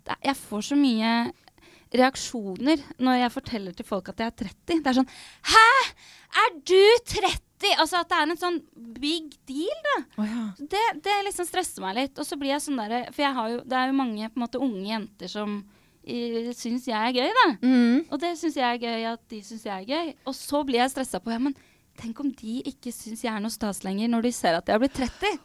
det, jeg får så mye reaksjoner når jeg forteller til folk at jeg er 30. Det er sånn Hæ! Er du 30?! Altså at det er en sånn big deal, da. Oh, ja. Det, det liksom stresser meg litt. Og så blir jeg sånn derre For jeg har jo, det er jo mange måte unge jenter som uh, syns jeg er gøy, da. Mm. Og det syns jeg er gøy at de syns jeg er gøy. Og så blir jeg stressa på ja, men tenk om de ikke syns jeg er noe stas lenger når de ser at jeg har blitt 30.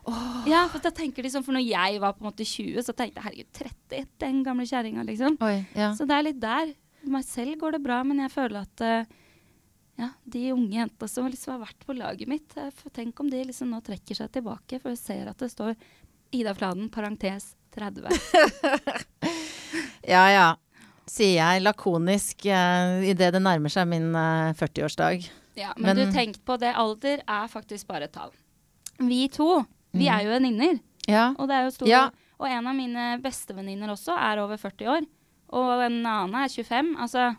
Ja, for da tenker de sånn, for når jeg var på en måte 20, så tenkte jeg herregud, 30, den gamle kjerringa, liksom. Oi, ja. Så det er litt der. For meg selv går det bra, men jeg føler at eh, ja, de unge jentene som liksom har vært på laget mitt, eh, tenk om de liksom nå trekker seg tilbake, for jeg ser at det står Ida Fladen, parentes 30. ja ja. Sier jeg lakonisk uh, idet det nærmer seg min eh, 40-årsdag. Ja, men, Men- du tenk på det, alder er faktisk bare et tall. Vi to, vi er jo venninner. Ja. Og, det er jo Ja. og en av mine bestevenninner også er over 40 år. Og en annen er 25. Altså,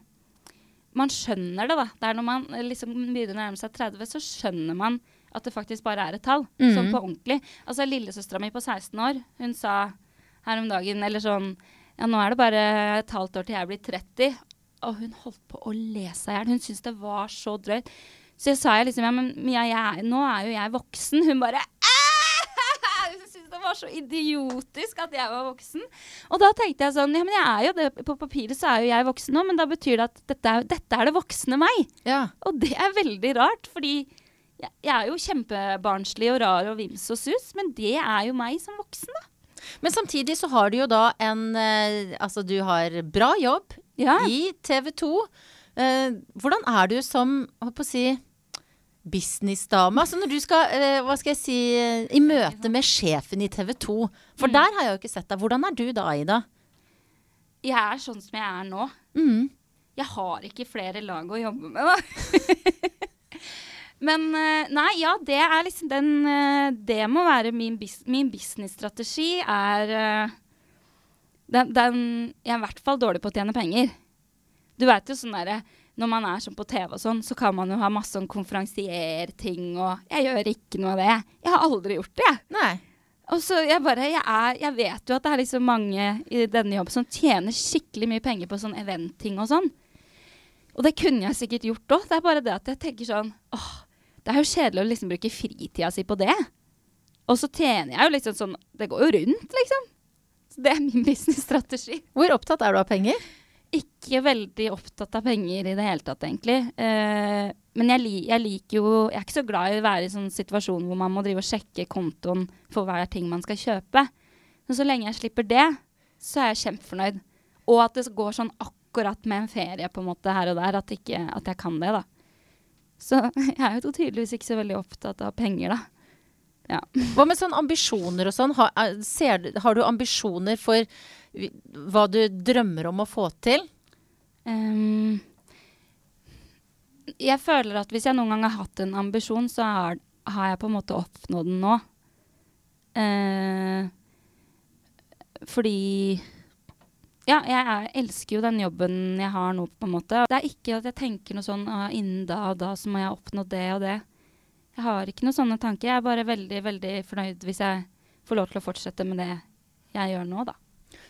man skjønner det, da. Det er når man eh, liksom begynner å nærme seg 30, så skjønner man at det faktisk bare er et tall. Mm. Sånn på ordentlig. Altså, lillesøstera mi på 16 år, hun sa her om dagen, eller sånn Ja, nå er det bare et halvt år til jeg blir 30. Og hun holdt på å le seg i hjel. Hun syntes det var så drøyt. Så jeg sa jeg liksom Ja, men Mia, er- nå er jo jeg voksen. Hun bare «Æ!» Det var så idiotisk at jeg var voksen. Og da tenkte jeg sånn Ja, men jeg er jo det. På papiret så er jo jeg voksen nå, men da betyr det at dette er, dette er det voksne meg. ja. Og det er veldig rart, fordi jeg, jeg er jo kjempebarnslig og rar og vims og sus, men det er jo meg som voksen, da. Men samtidig så har du jo da en eh, Altså, du har bra jobb Ja. i TV 2. Eh, hvordan er du som, holdt på å si Businessdame. Altså når du skal, eh, hva skal jeg si, eh, i møte med sjefen i TV 2. For Mm. der har jeg jo ikke sett deg. Hvordan er du da, Ida? Jeg er sånn som jeg er nå. Mm. Jeg har ikke flere lag å jobbe med, da. Men eh, nei, ja, det er liksom den Det må være min, bus min businessstrategi er den, den Jeg er i hvert fall dårlig på å tjene penger. Du veit jo sånn derre Når man er sånn på TV og sånn, så kan man jo ha masse sånn konferansierting og Jeg gjør ikke noe av det. Jeg har aldri gjort det, jeg. Nei. Og så jeg bare, jeg, er, jeg vet jo at det er liksom mange i denne jobben som tjener skikkelig mye penger på sånn eventting og sånn. Og det kunne jeg sikkert gjort òg. Det er bare det at jeg tenker sånn åh, Det er jo kjedelig å liksom bruke fritida si på det. Og så tjener jeg jo liksom sånn Det går jo rundt, liksom. Så det er min businessstrategi. Hvor opptatt er du av penger? Ikke veldig opptatt av penger i det hele tatt, egentlig. Eh, men jeg, jeg liker jo Jeg er ikke så glad i å være i sånn situasjon hvor man må drive og sjekke kontoen for hver ting man skal kjøpe. Men så lenge jeg slipper det, så er jeg kjempefornøyd. Og at det går sånn akkurat med en ferie på en måte her og der, at, ikke, at jeg kan det, da. Så jeg er jo tydeligvis ikke så veldig opptatt av penger, da. Ja. Hva med sånn ambisjoner og sånn? Har, er- ser, har du ambisjoner for hva du drømmer om å få til? Um, jeg føler at hvis jeg noen gang har hatt en ambisjon, så har, har jeg på en måte oppnådd den nå. Uh, fordi Ja, jeg er, elsker jo den jobben jeg har nå, på en måte. Det er ikke at jeg tenker noe sånn ah, innen da og da så må jeg oppnå det og det. Jeg har ikke noen sånne tanker. Jeg er bare veldig, veldig fornøyd hvis jeg får lov til å fortsette med det jeg gjør nå, da.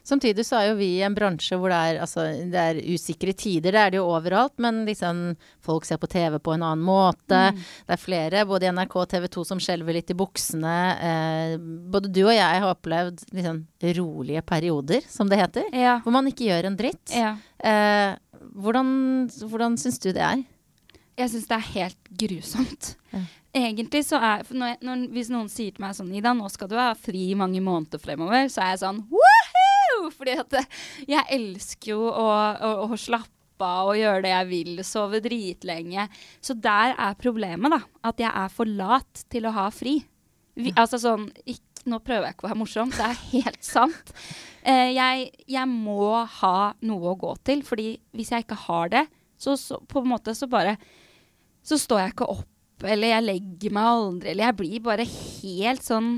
Samtidig så er jo vi i en bransje hvor det er, altså, det er usikre tider. Det er det jo overalt, men liksom folk ser på TV på en annen måte. Det er flere, både i NRK og TV 2, som skjelver litt i buksene. Eh, både du og jeg har opplevd liksom rolige perioder, som det heter. Ja. Hvor man ikke gjør en dritt. ja. Eh, hvordan hvordan syns du det er? Jeg syns det er helt grusomt. Ja. Egentlig så er når, jeg- når, Hvis noen sier til meg sånn Ida, nå skal du ha fri i mange måneder fremover, så er jeg sånn Woohoo! Fordi at jeg elsker jo å, å, å slappe og gjøre det jeg vil, sove dritlenge. Så der er problemet, da. At jeg er for lat til å ha fri. Vi, altså sånn ikke, Nå prøver jeg ikke å være morsom, det er helt sant. Eh, jeg, jeg må ha noe å gå til, fordi hvis jeg ikke har det, så, så på en måte så bare Så står jeg ikke opp, eller jeg legger meg aldri, eller jeg blir bare helt sånn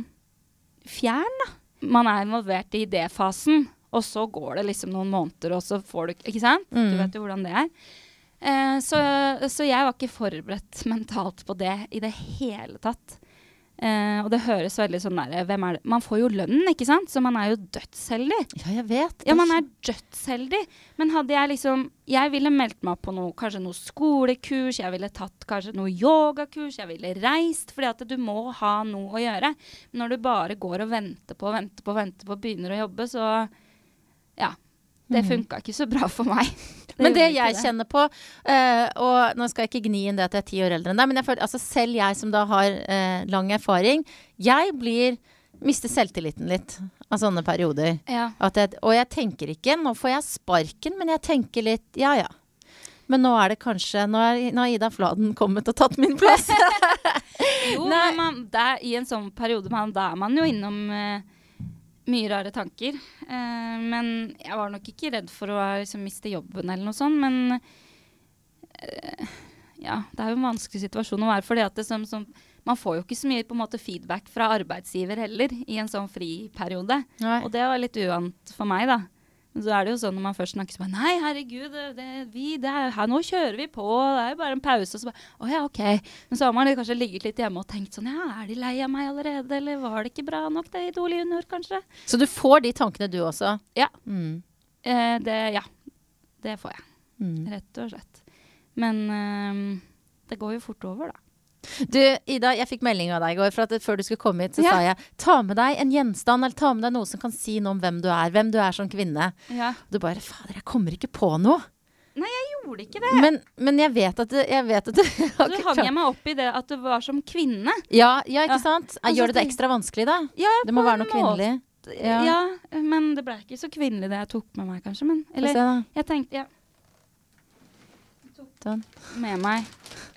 fjern, da. Man er involvert i idéfasen, og så går det liksom noen måneder, og så får du Ikke sant? Du Mm. vet jo hvordan det er. Eh, så, så jeg var ikke forberedt mentalt på det i det hele tatt. Eh, og det høres veldig sånn der Hvem er det? Man får jo lønnen, ikke sant? Så man er jo dødsheldig. Ja, jeg vet. Ja, man er dødsheldig. Men hadde jeg liksom Jeg ville meldt meg på noe, kanskje noe skolekurs, jeg ville tatt kanskje noe yogakurs, jeg ville reist. Fordi at du må ha noe å gjøre. Men når du bare går og venter på venter på venter på og begynner å jobbe, så Ja. Det funka ikke så bra for meg. Men det jeg kjenner på, uh, og nå skal jeg ikke gni inn det at jeg er ti år eldre enn deg, men jeg føler, altså selv jeg som da har uh, lang erfaring, jeg blir mister selvtilliten litt av sånne perioder. Ja. At jeg, og jeg tenker ikke 'nå får jeg sparken', men jeg tenker litt 'ja ja'. Men nå er det kanskje Nå er, nå har Ida Fladen kommet og tatt min plass. Jo, Nei. men man, der, i en sånn periode man, da er man jo innom eh, mye rare tanker. Eh, men jeg var nok ikke redd for å liksom, miste jobben eller noe sånt. Men eh, ja, det er jo en vanskelig situasjon å være. fordi at som, som, man får jo ikke så mye måte, feedback fra arbeidsgiver heller i en sånn friperiode. Og det var litt uvant for meg, da. Men så er det jo sånn når man først snakker så bare Nei, herregud, det, vi, det er, her, nå kjører vi på. Det er jo bare en pause. Og så bare Å ja, OK. Men så har man kanskje ligget litt hjemme og tenkt sånn Ja, er de lei av meg allerede? Eller var det ikke bra nok, det Idol Junior, kanskje? Så du får de tankene du også? Ja. Mm. Eh, det Ja. Det får jeg. Mm. Rett og slett. Men eh, det går jo fort over, da. Du, Ida, jeg fikk melding av deg i går. For at før du skulle komme hit, så Ja. sa jeg ta med deg en gjenstand, eller ta med deg noe som kan si noe om hvem du er. Hvem du er som kvinne. Ja. Du bare Fader, jeg kommer ikke på noe. Nei, jeg gjorde ikke det. Men, men jeg vet at du jeg vet at jeg Så hang jeg meg opp i det at du var som kvinne. Ja, ja, ikke sant? Gjør det det ekstra vanskelig, da? Ja, Det må være noe kvinnelig. Ja. Men det ble ikke så kvinnelig det jeg tok med meg, kanskje. Men, eller jeg tenkte ja, Sånn. med meg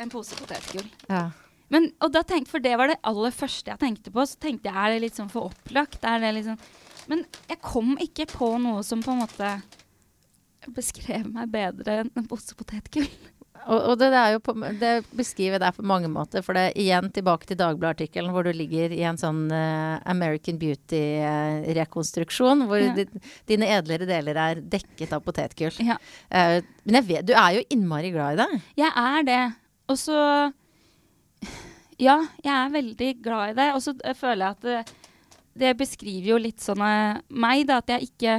en pose potetgull. Ja. Men, og da tenkte, For det var det aller første jeg tenkte på. Så tenkte jeg er det litt sånn for opplagt. Er det liksom, men jeg kom ikke på noe som på en måte beskrev meg bedre enn en pose potetgull. Og, og det, det er jo på, det beskriver deg på mange måter. For det igjen tilbake til Dagbladet-artikkelen hvor du ligger i en sånn uh, American Beauty-rekonstruksjon. hvor Ja. di, dine edlere deler er dekket av potetgull. Ja. Uh, men jeg vet, du er jo innmari glad i det. Jeg er det. Og så Ja, jeg er veldig glad i det. Og så eh, føler jeg at det, det beskriver jo litt sånn uh, meg, da, at jeg ikke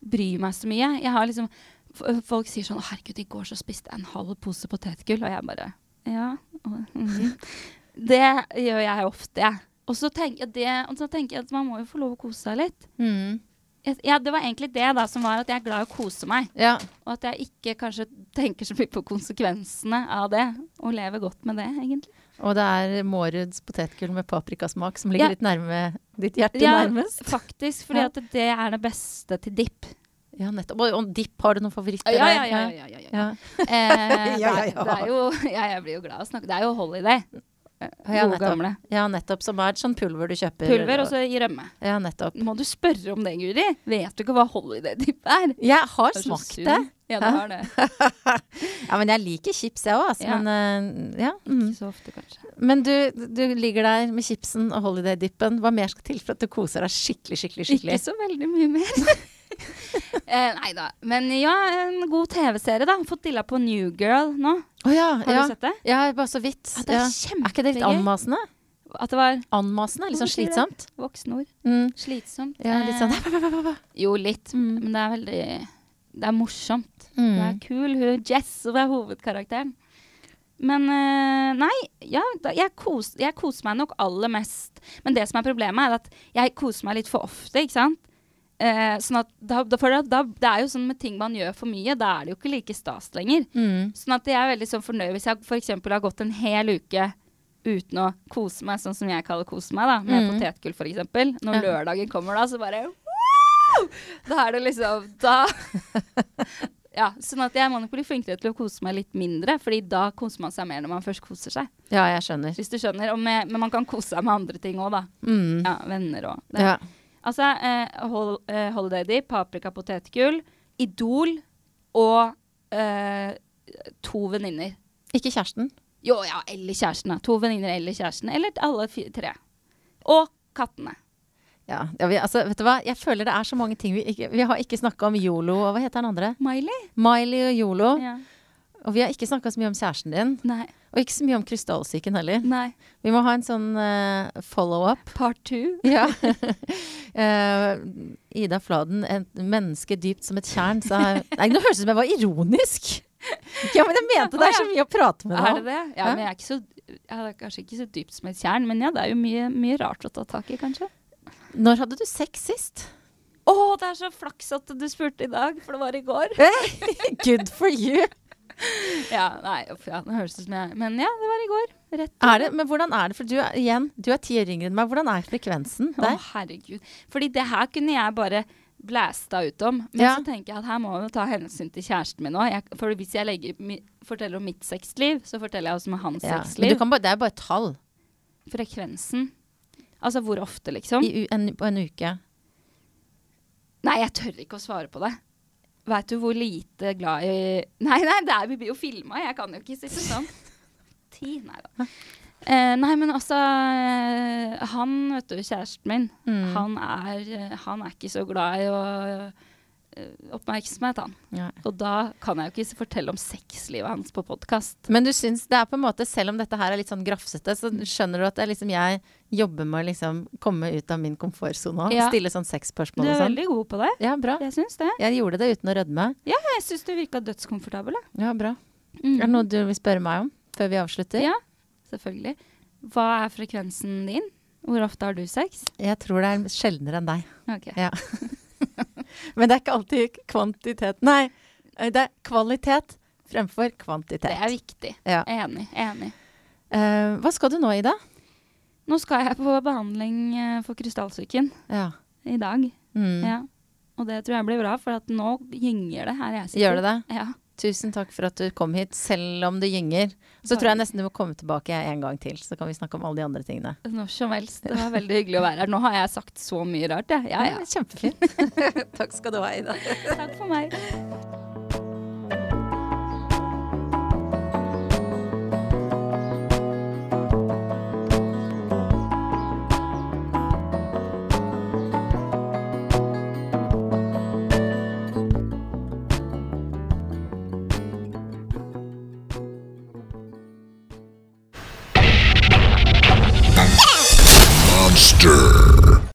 bryr meg så mye. Jeg har liksom Folk sier sånn herregud, i går så spiste jeg en halv pose potetgull', og jeg bare Ja. mhm. Det gjør jeg ofte. Og så det, og så tenker jeg at man må jo få lov å kose seg litt. Mm. Ja, det var egentlig det da som var at jeg er glad i å kose meg. Ja. Og at jeg ikke kanskje tenker så mye på konsekvensene av det, og lever godt med det, egentlig. Og det er Måruds potetgull med paprikasmak som ligger Ja. litt nærme ditt hjerte Ja, nærmest. Faktisk, fordi Ja. at det er det beste til dipp. Ja, nettopp. Og, dipp, har du noen favoritter Ja, ja, ja. ja, ja, ja. Ja. Eh, Ja, ja, det, er- det er jo jeg blir jo glad av å snakke. Det er jo Holiday. Ja, nettopp. Ja, nettopp. Som er et sånt pulver du kjøper. Pulver og så i rømme. Ja, nettopp. Må du spørre om det, Guri? Vet du ikke hva Holiday Dip er? Jeg har Det er smakt det. Ja, du har det. Ja, men jeg liker chips, jeg òg, altså. Ja. Men eh, ja. Mm. Ikke så ofte, kanskje. Men du, du ligger der med chipsen og holiday-dippen. Hva mer skal til for at du koser deg skikkelig, skikkelig? skikkelig? Ikke så veldig mye mer. eh, nei da. Men ja, en god TV-serie, da. Fått dilla på New Girl nå. Oh, ja, Har ja. du sett det? Ja, bare så vidt. Ja, det er. Er ikke det litt anmasende? At det var Anmasende? Litt sånn slitsomt? voksenord. Mm. Slitsomt. Ja, litt sånn Eh, Jo, litt. Mm. Men det er veldig Det er morsomt. Mm. Det er kul. Hun Jess som er hovedkarakteren. Men eh, nei, ja, da, jeg, kos, jeg koser meg nok aller mest. Men det som er problemet, er at jeg koser meg litt for ofte, ikke sant? Eh, sånn at da, da, da, det er jo sånn med ting man gjør for mye, da er det jo ikke like stas lenger. Mm. Sånn at jeg er veldig sånn fornøyd hvis jeg f.eks. har gått en hel uke uten å kose meg, sånn som jeg kaller kose meg, da, med Mm. potetgull f.eks. Når Ja. lørdagen kommer da, så bare Da er det liksom Da Ja, sånn at jeg må nok bli flinkere til å kose meg litt mindre, Fordi da koser man seg mer når man først koser seg. Ja, jeg skjønner. Hvis du skjønner. Med, men man kan kose seg med andre ting òg, da. Mm. Ja, venner og det. Ja. Altså, eh, hol, eh, Holiday Day, Paprika potetgull, Idol og eh, to venninner. Ikke kjæresten. Jo, ja, eller kjæresten. da. To venninner eller kjæresten. Eller alle tre. Og kattene. Ja, ja vi, altså, vet du hva? Jeg føler det er så mange ting vi ikke Vi har ikke snakka om Yolo og hva heter den andre? Miley? Miley og Yolo. Ja. Og vi har ikke snakka så mye om kjæresten din. Nei. Og ikke så mye om krystallsyken heller. Nei. Vi må ha en sånn uh, follow-up. Part two. Ja. uh, Ida Fladen, et menneske dypt som et tjern, sa Nei, nå høres det ut som jeg var ironisk! Ja, men jeg mente det er så mye å prate med deg det Er det? Ja, Ja. men jeg er så jeg er kanskje ikke så dypt som et tjern, men ja, det er jo mye, mye rart å ta tak i, kanskje. Når hadde du sex sist? Å, det er så flaks at du spurte i dag, for det var i går. Good for you! Ja, nei, ja, det høres ut som jeg Men ja, det var i går. Det, men hvordan er det, for du er, igjen, du er ti år yngre enn meg. Hvordan er frekvensen Å, herregud. Fordi det her kunne jeg bare blæsta ut om. Men Ja. så tenker jeg at her må jeg ta hensyn til kjæresten min òg. For hvis jeg legger, mi, forteller om mitt sexliv, så forteller jeg også om hans Ja. Men sexliv. du kan bare, det er bare tall Frekvensen. Altså hvor ofte, liksom. i, en, på en uke. Nei, jeg tør ikke å svare på det. Veit du hvor lite glad i Nei, nei, det er, vi blir jo filma. Jeg kan jo ikke sitte sånn. Ti? Nei da. Eh, nei, men altså eh, Han, vet du, kjæresten min, Mm. han, er, eh, han er ikke så glad i å oppmerksomhet, han. Ja. Og da kan jeg jo ikke fortelle om sexlivet hans på podkast. Men du syns det er på en måte, selv om dette her er litt sånn grafsete, så skjønner du at det er liksom jeg jobber med å liksom komme ut av min komfortsone og Ja. stille sånn Du sexspørsmål er og sånn. veldig god på det. Ja, bra. Jeg syns det. Jeg gjorde det uten å rødme. Jeg syns du virka dødskomfortabel. Ja, bra. Mm. Er det noe du vil spørre meg om før vi avslutter? Ja, selvfølgelig. Hva er frekvensen din? Hvor ofte har du sex? Jeg tror det er sjeldnere enn deg. Okay. Ja. Men det er ikke alltid kvantitet Nei, det er kvalitet fremfor kvantitet. Det er viktig. Ja. Enig. enig. Uh, hva skal du nå, Ida? Nå skal jeg på behandling eh, for krystallsyken Ja. i dag. Mm. Ja. Og det tror jeg blir bra, for nå gynger det her jeg sitter. Gjør det det? Ja. Tusen takk for at du kom hit, selv om det gynger. Så tror jeg nesten du må komme tilbake en gang til, så kan vi snakke om alle de andre tingene. Når som helst. Det var veldig hyggelig å være her. Nå har jeg sagt så mye rart, jeg. Ja, ja. Kjempefint. takk skal du ha, Ida. Takk for meg.